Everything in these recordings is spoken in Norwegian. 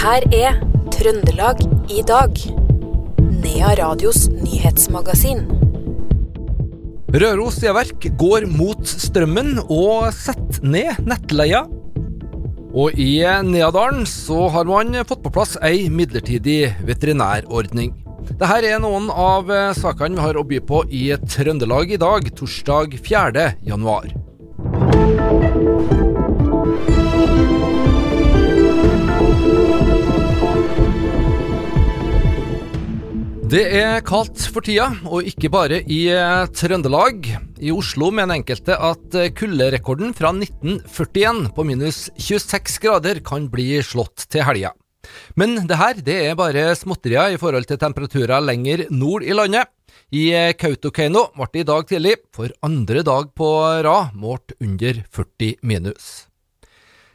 her er Trøndelag i dag. Nea Radios nyhetsmagasin. Røros Diaverk går mot strømmen og setter ned nettleia. Og i Neadalen så har man fått på plass ei midlertidig veterinærordning. Dette er noen av sakene vi har å by på i Trøndelag i dag, torsdag 4. januar. Det er kaldt for tida, og ikke bare i eh, Trøndelag. I Oslo mener enkelte at eh, kulderekorden fra 1941 på minus 26 grader kan bli slått til helga. Men det her det er bare småtterier i forhold til temperaturer lenger nord i landet. I eh, Kautokeino ble det i dag tidlig, for andre dag på rad, målt under 40 minus.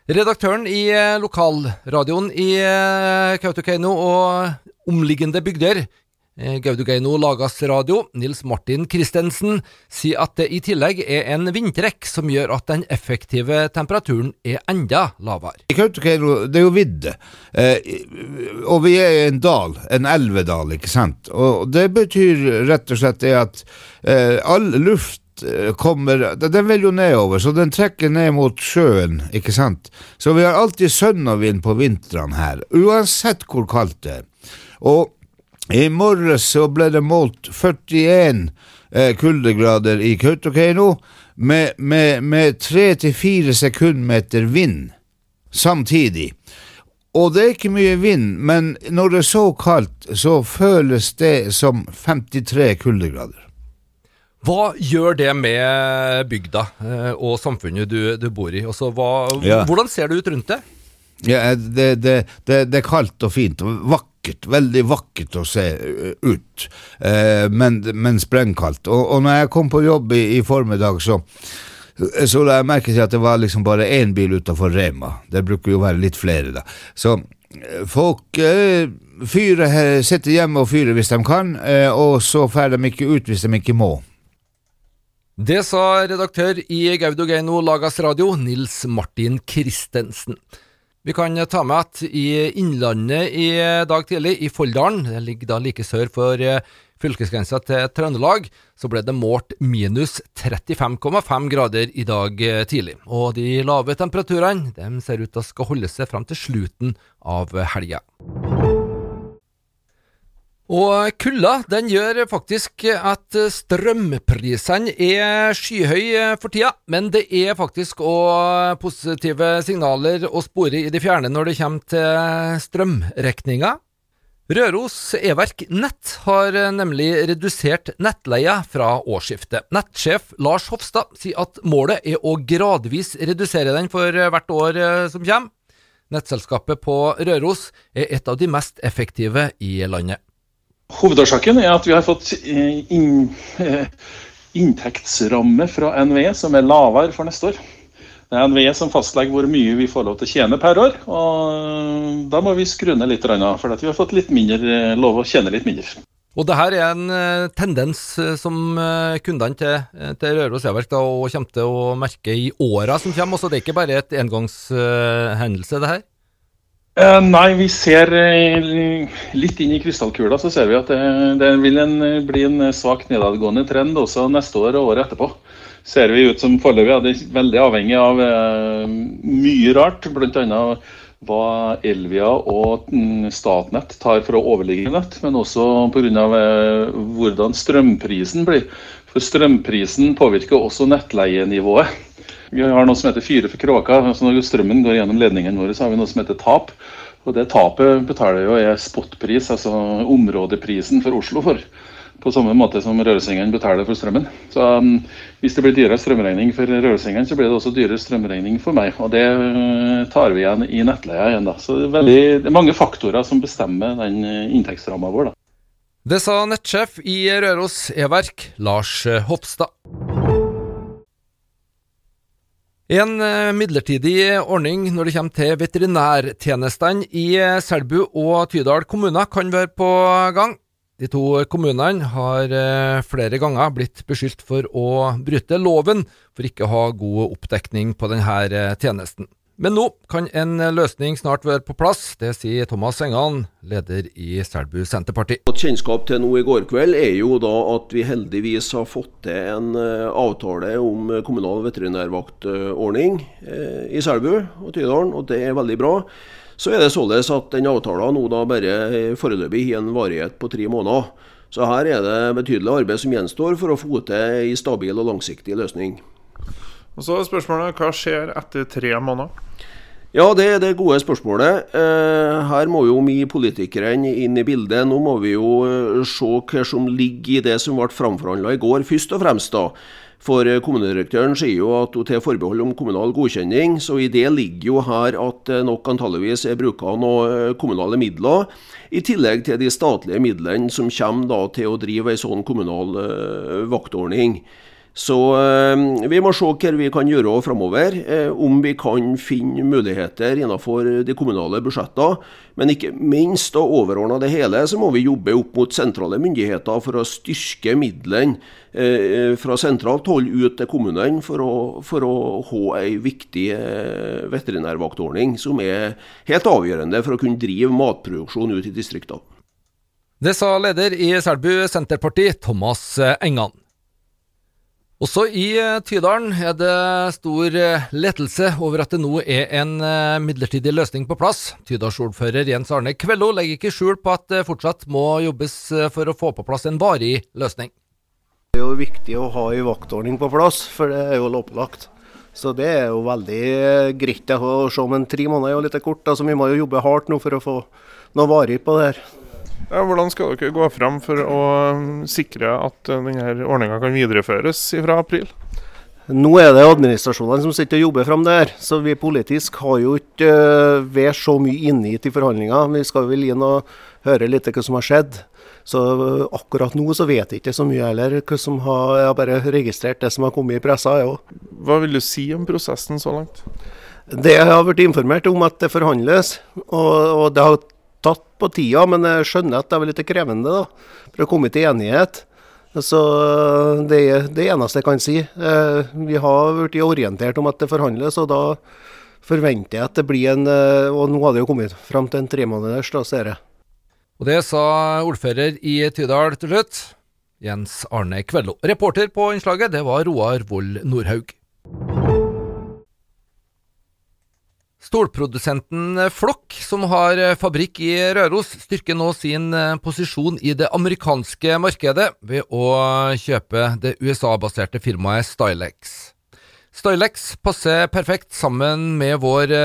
Redaktøren i lokalradioen i Kautokeino og omliggende bygder, Eh, Gaudugeino Lagas Radio, Nils Martin Christensen, sier at det i tillegg er en vindtrekk som gjør at den effektive temperaturen er enda lavere. I Kautokeino, det er jo vidde, eh, og vi er i en dal, en elvedal, ikke sant. Og det betyr rett og slett at eh, all luft eh, kommer Den vil jo nedover, så den trekker ned mot sjøen, ikke sant. Så vi har alltid sønnavind på vintrene her, uansett hvor kaldt det er. Og i morges så ble det målt 41 eh, kuldegrader i Kautokeino med, med, med 3-4 sekundmeter vind samtidig. Og det er ikke mye vind, men når det er så kaldt, så føles det som 53 kuldegrader. Hva gjør det med bygda eh, og samfunnet du, du bor i? Også, hva, ja. Hvordan ser det ut rundt det? Ja, det, det, det, det er kaldt og fint. vakkert, veldig vakkert å se eh, ut, eh, men, men sprengkaldt. Og, og når jeg kom på jobb i, i formiddag, så så la jeg merke til at det var liksom bare én bil utafor Rema. Det bruker jo være litt flere, da. Så eh, folk eh, fyrer, sitter hjemme og fyrer hvis de kan, eh, og så drar de ikke ut hvis de ikke må. Det sa redaktør i Gaudogeino Lagas Radio, Nils Martin Christensen. Vi kan ta med at i Innlandet i dag tidlig, i Folldalen, det ligger da like sør for eh, fylkesgrensa til Trøndelag, så ble det målt minus 35,5 grader i dag eh, tidlig. Og de lave temperaturene ser ut til å skal holde seg fram til slutten av helga. Og kulda den gjør faktisk at strømprisene er skyhøye for tida, men det er faktisk òg positive signaler å spore i det fjerne når det kommer til strømregninga. Røros Everk Nett har nemlig redusert nettleia fra årsskiftet. Nettsjef Lars Hofstad sier at målet er å gradvis redusere den for hvert år som kommer. Nettselskapet på Røros er et av de mest effektive i landet. Hovedårsaken er at vi har fått eh, inn, eh, inntektsramme fra NVE som er lavere for neste år. Det er NVE som fastlegger hvor mye vi får lov til å tjene per år. og Da må vi skru ned litt, for vi har fått litt mindre, eh, lov å tjene litt mindre. Og det her er en tendens som kundene til, til Røros Everk kommer til å merke i åra som kommer. Så det er ikke bare et engangshendelse, det her? Uh, nei, vi ser uh, litt inn i krystallkula, så ser vi at det, det vil en, bli en svak nedadgående trend også neste år og året etterpå. Ser vi ut som foreløpig er det veldig avhengig av uh, mye rart, bl.a. hva Elvia og mm, Statnett tar for å overligge nett, men også pga. Uh, hvordan strømprisen blir. For strømprisen påvirker også nettleienivået. Vi har noe som heter fyre for kråka. Altså når strømmen går gjennom ledningen vår, så har vi noe som heter tap. Og det tapet betaler jo er spotpris, altså områdeprisen for Oslo for. På samme måte som røresengene betaler for strømmen. Så um, hvis det blir dyrere strømregning for røresengene, så blir det også dyrere strømregning for meg. Og det uh, tar vi igjen i nettleia igjen, da. Så det er, veldig, det er mange faktorer som bestemmer den uh, inntektsramma vår, da. Det sa nettsjef i Røros E-verk, Lars Hopstad. En eh, midlertidig ordning når det kommer til veterinærtjenestene i eh, Selbu og Tydal kommuner kan være på gang. De to kommunene har eh, flere ganger blitt beskyldt for å bryte loven for ikke å ha god oppdekning på denne tjenesten. Men nå kan en løsning snart være på plass, det sier Thomas Engan, leder i Selbu Senterparti. Kjennskap til nå i går kveld er jo da at vi heldigvis har fått til en eh, avtale om kommunal veterinærvaktordning eh, i Selbu og Tydalen, og det er veldig bra. Så er det således at den avtalen nå da bare foreløpig har en varighet på tre måneder. Så her er det betydelig arbeid som gjenstår for å få til en stabil og langsiktig løsning. Og så er spørsmålet hva skjer etter tre måneder? Ja, det er det gode spørsmålet. Eh, her må jo vi politikerne inn i bildet. Nå må vi jo eh, se hva som ligger i det som ble framforhandla i går, først og fremst. da. For eh, kommunedirektøren sier jo at hun tar forbehold om kommunal godkjenning, så i det ligger jo her at nok antalligvis er bruka noen kommunale midler, i tillegg til de statlige midlene som kommer til å drive ei sånn kommunal vaktordning. Så eh, vi må se hva vi kan gjøre framover. Eh, om vi kan finne muligheter innenfor de kommunale budsjettene. Men ikke minst og overordna det hele, så må vi jobbe opp mot sentrale myndigheter for å styrke midlene eh, fra sentralt hold ut til kommunene for å, for å ha ei viktig veterinærvaktordning som er helt avgjørende for å kunne drive matproduksjon ut i distriktene. Det sa leder i Selbu Senterparti, Thomas Engan. Også i eh, Tydalen er det stor eh, lettelse over at det nå er en eh, midlertidig løsning på plass. Tydalsordfører Jens Arne Kvello legger ikke skjul på at det fortsatt må jobbes for å få på plass en varig løsning. Det er jo viktig å ha en vaktordning på plass, for det er jo lovpålagt. Så det er jo veldig greit å se, om en tre måneder er jo litt kort. Altså, vi må jo jobbe hardt nå for å få noe varig på det her. Ja, hvordan skal dere gå fram for å um, sikre at uh, denne ordninga kan videreføres fra april? Nå er det administrasjonene som sitter og jobber fram det her, så vi politisk har jo ikke uh, vært så mye inne i forhandlinger. Vi skal vel inn og høre litt hva som har skjedd. Så uh, akkurat nå så vet jeg ikke så mye heller. hva som har, Jeg har bare registrert det som har kommet i pressa. Ja. Hva vil du si om prosessen så langt? Det jeg har blitt informert om at det forhandles, og, og det har tatt på tida, men jeg skjønner at det er litt krevende da, for å komme til enighet. Så Det er det eneste jeg kan si. Eh, vi har blitt orientert om at det forhandles, og da forventer jeg at det blir en eh, Og nå har det jo kommet fram til en tremåneders, da, ser jeg. Og det sa ordfører i Tydal til slutt, Jens Arne Kvello. Reporter på innslaget, det var Roar Vold Nordhaug. Stålprodusenten Flokk, som har fabrikk i Røros, styrker nå sin eh, posisjon i det amerikanske markedet ved å kjøpe det USA-baserte firmaet Stylex. Stylex passer perfekt sammen med vår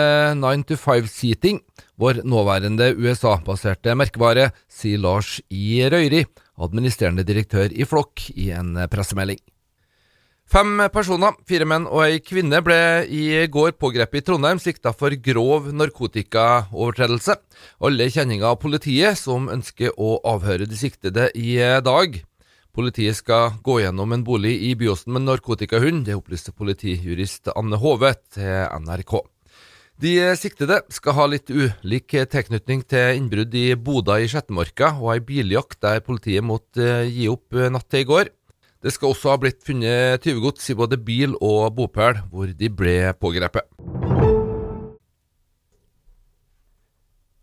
9-to-5-seating, eh, vår nåværende USA-baserte merkevare, sier Lars I. Røyri, administrerende direktør i Flokk, i en pressemelding. Fem personer, fire menn og ei kvinne, ble i går pågrepet i Trondheim sikta for grov narkotikaovertredelse. Alle kjenninger av politiet som ønsker å avhøre de siktede i dag. Politiet skal gå gjennom en bolig i Byåsen med narkotikahund, det opplyste politijurist Anne Hove til NRK. De siktede skal ha litt ulik tilknytning til innbrudd i Boda i Sjettemarka og ei biljakt der politiet måtte gi opp natt til i går. Det skal også ha blitt funnet tyvegods i både bil og bopel, hvor de ble pågrepet.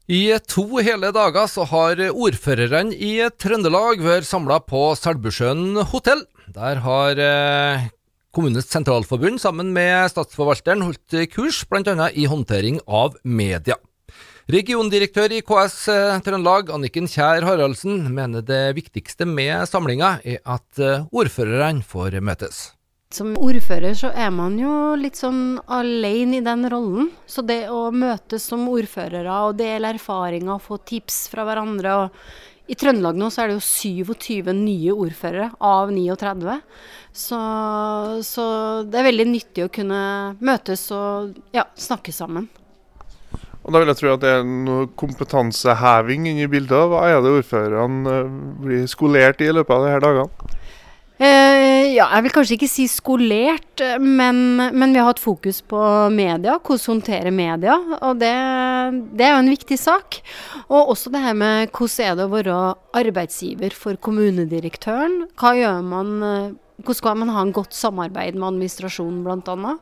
I to hele dager så har ordførerne i Trøndelag vært samla på Selbusjøen hotell. Der har kommunens Kommunenes Sentralforbund sammen med Statsforvalteren holdt kurs, bl.a. i håndtering av media. Regiondirektør i KS eh, Trøndelag, Anniken Kjær Haraldsen, mener det viktigste med samlinga er at eh, ordførerne får møtes. Som ordfører så er man jo litt sånn alene i den rollen. Så det å møtes som ordførere og dele erfaringer og få tips fra hverandre og I Trøndelag nå så er det jo 27 nye ordførere av 39. Så, så det er veldig nyttig å kunne møtes og ja, snakke sammen. Og Da vil jeg tro at det er noe kompetanseheving inni bildet. Hva er det ordførerne eh, blir skolert i i løpet av disse dagene? Eh, ja, jeg vil kanskje ikke si skolert, men, men, vi har hatt fokus på media. Hvordan håndtere media. Og det, det, er jo en viktig sak. Og også det her med hvordan er det å være arbeidsgiver for kommunedirektøren. Hva gjør man, hvordan skal man ha en godt samarbeid med administrasjonen, bl.a.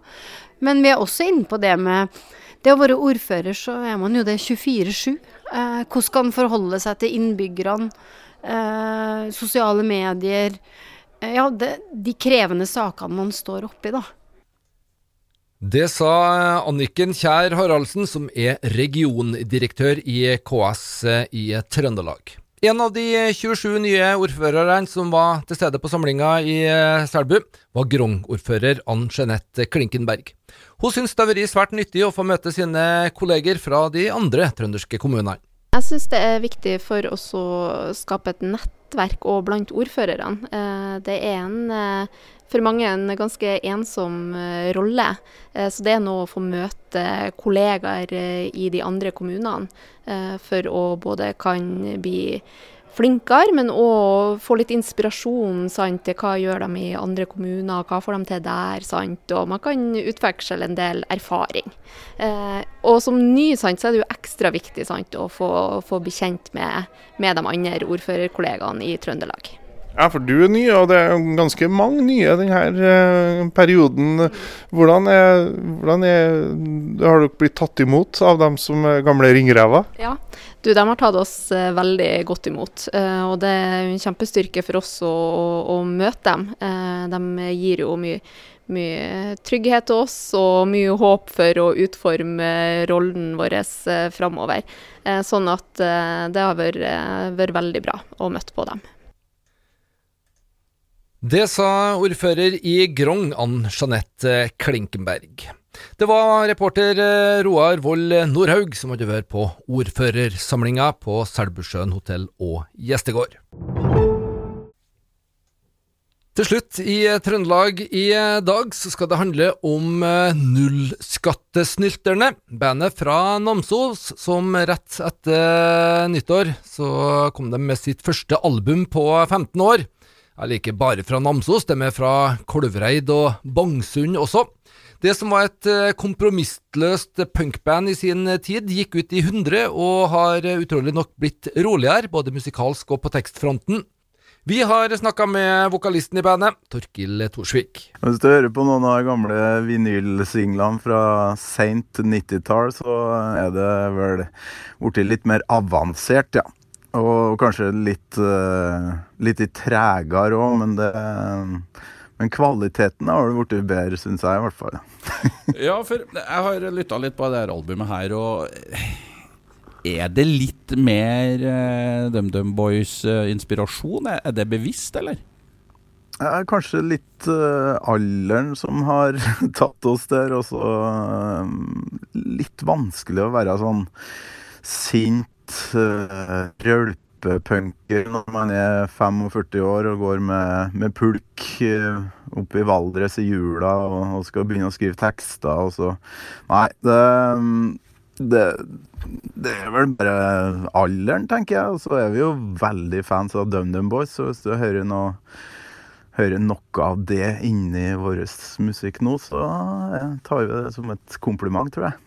Men vi er også inne på det med det å være ordfører, så er man jo det 24-7. Eh, hvordan skal man forholde seg til innbyggerne? Eh, sosiale medier. Eh, ja, det, de krevende sakene man står oppi, da. Det sa Anniken Kjær Haraldsen, som er regiondirektør i KS i Trøndelag. En av de 27 nye ordførerne som var til stede på samlinga i Selbu, var Grong-ordfører Ann Jeanette Klinkenberg. Hun syns det har vært svært nyttig å få møte sine kolleger fra de andre trønderske kommunene. Jeg syns det er viktig for oss å skape et nettverk òg blant ordførerne. Eh, det er en eh, for mange en ganske ensom uh, rolle. Så det er nå å få møte kollegaer i de andre kommunene for å både kan bli flinkere, men òg få litt inspirasjon sant, til hva gjør de i andre kommuner, hva får de til der. Sant, og man kan utveksle en del erfaring. og som ny sant, så er det jo ekstra viktig sant, å få, få bli kjent med, med de andre ordførerkollegaene i Trøndelag. Ja, for du er ny, og det er ganske mange nye denne uh, perioden. Hvordan, er, hvordan er, har dere blitt tatt imot av dem som er gamle ringrever? Ja, du, de har tatt oss uh, veldig godt imot. Uh, og det er en kjempestyrke for oss å, å, å møte dem. de gir jo mye mye trygghet til oss og mye håp for å utforme rollen vår eh, framover. Eh, sånn at eh, det har vært, vært veldig bra å møte på dem. Det sa ordfører i Grong, Ann Jeanette Klinkenberg. Det var reporter eh, Roar Vold Nordhaug som hadde vært på ordførersamlinga på Selbusjøen hotell og gjestegård. Til slutt, i Trøndelag i dag så skal det handle om eh, Nullskattesnylterne. Bandet fra Namsos som rett etter nyttår så kom de med sitt første album på 15 år. Eller ikke bare fra Namsos, de er fra Kolvereid og Bangsund også. Det som var et eh, kompromissløst punkband i sin tid, gikk ut i 100 og har utrolig nok blitt roligere, både musikalsk og på tekstfronten. Vi har snakka med vokalisten i bandet, Torkil Torsvik. Hvis du hører på noen av de gamle vinylsinglene fra seint 90-tall, så er det vel blitt litt mer avansert, ja. Og kanskje litt, litt tregere òg, men, men kvaliteten har blitt bedre, syns jeg i hvert fall. ja, for jeg har lytta litt på det her albumet her, og er det litt mer uh, DumDum Boys-inspirasjon? Uh, er det bevisst, eller? Ja, kanskje litt uh, alderen som har tatt oss der. Og så uh, litt vanskelig å være sånn sint uh, rølpepunker når man er 45 år og går med, med pulk uh, oppe i Valdres i jula og, og, skal begynne å skrive tekster og så Nei, det, det, det er vel bare alderen, tenker jeg. Og så er vi jo veldig fans av DumDum Boys, så hvis du hører noe hører noe av det inni vår musikk nå, så tar vi det som et kompliment, tror jeg.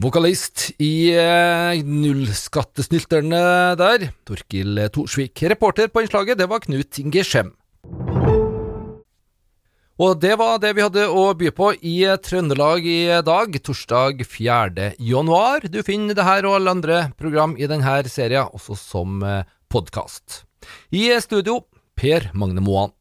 Vokalist i eh, Nullskattesnylterne der, Torkil Torsvik. Reporter på innslaget, det var Knut Inge Skjem. Og det var det vi hadde å by på i Trøndelag i dag, torsdag 4. januar. Du finner det her og alle andre program i denne serien også som eh, podkast. I studio, Per Magne Moan.